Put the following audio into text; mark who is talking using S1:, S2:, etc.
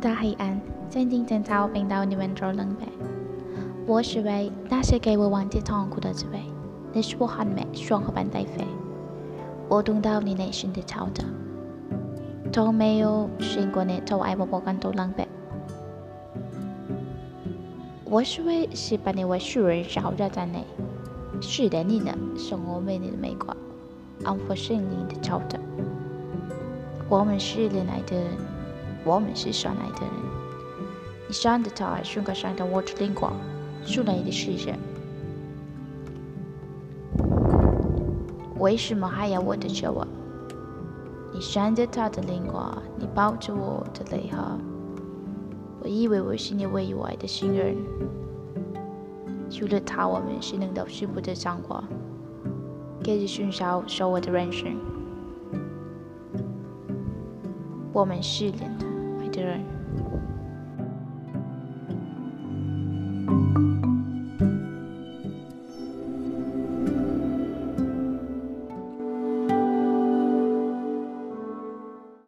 S1: 大黑暗，静静等到冰到你们着冷呗。我是为那些给我忘记痛苦的滋味，你是我很美双和半带飞。我懂到你内心的吵着，从没有见过你从爱我不感到冷呗。我是为是把你为熟人找着在内，是的你呢，是我们的美国，安抚心灵的吵着。我们是恋爱的人，我们是相爱的人。你想的他，瞬间想到我的灵光，出来的世界。为什么还要我的救我？你闪着他的灵光，你抱着我的泪哈。我以为我是你唯一爱的新人，除了他，我们是能到幸福的生活，给着寻找属我的人生。我们失恋的 later on.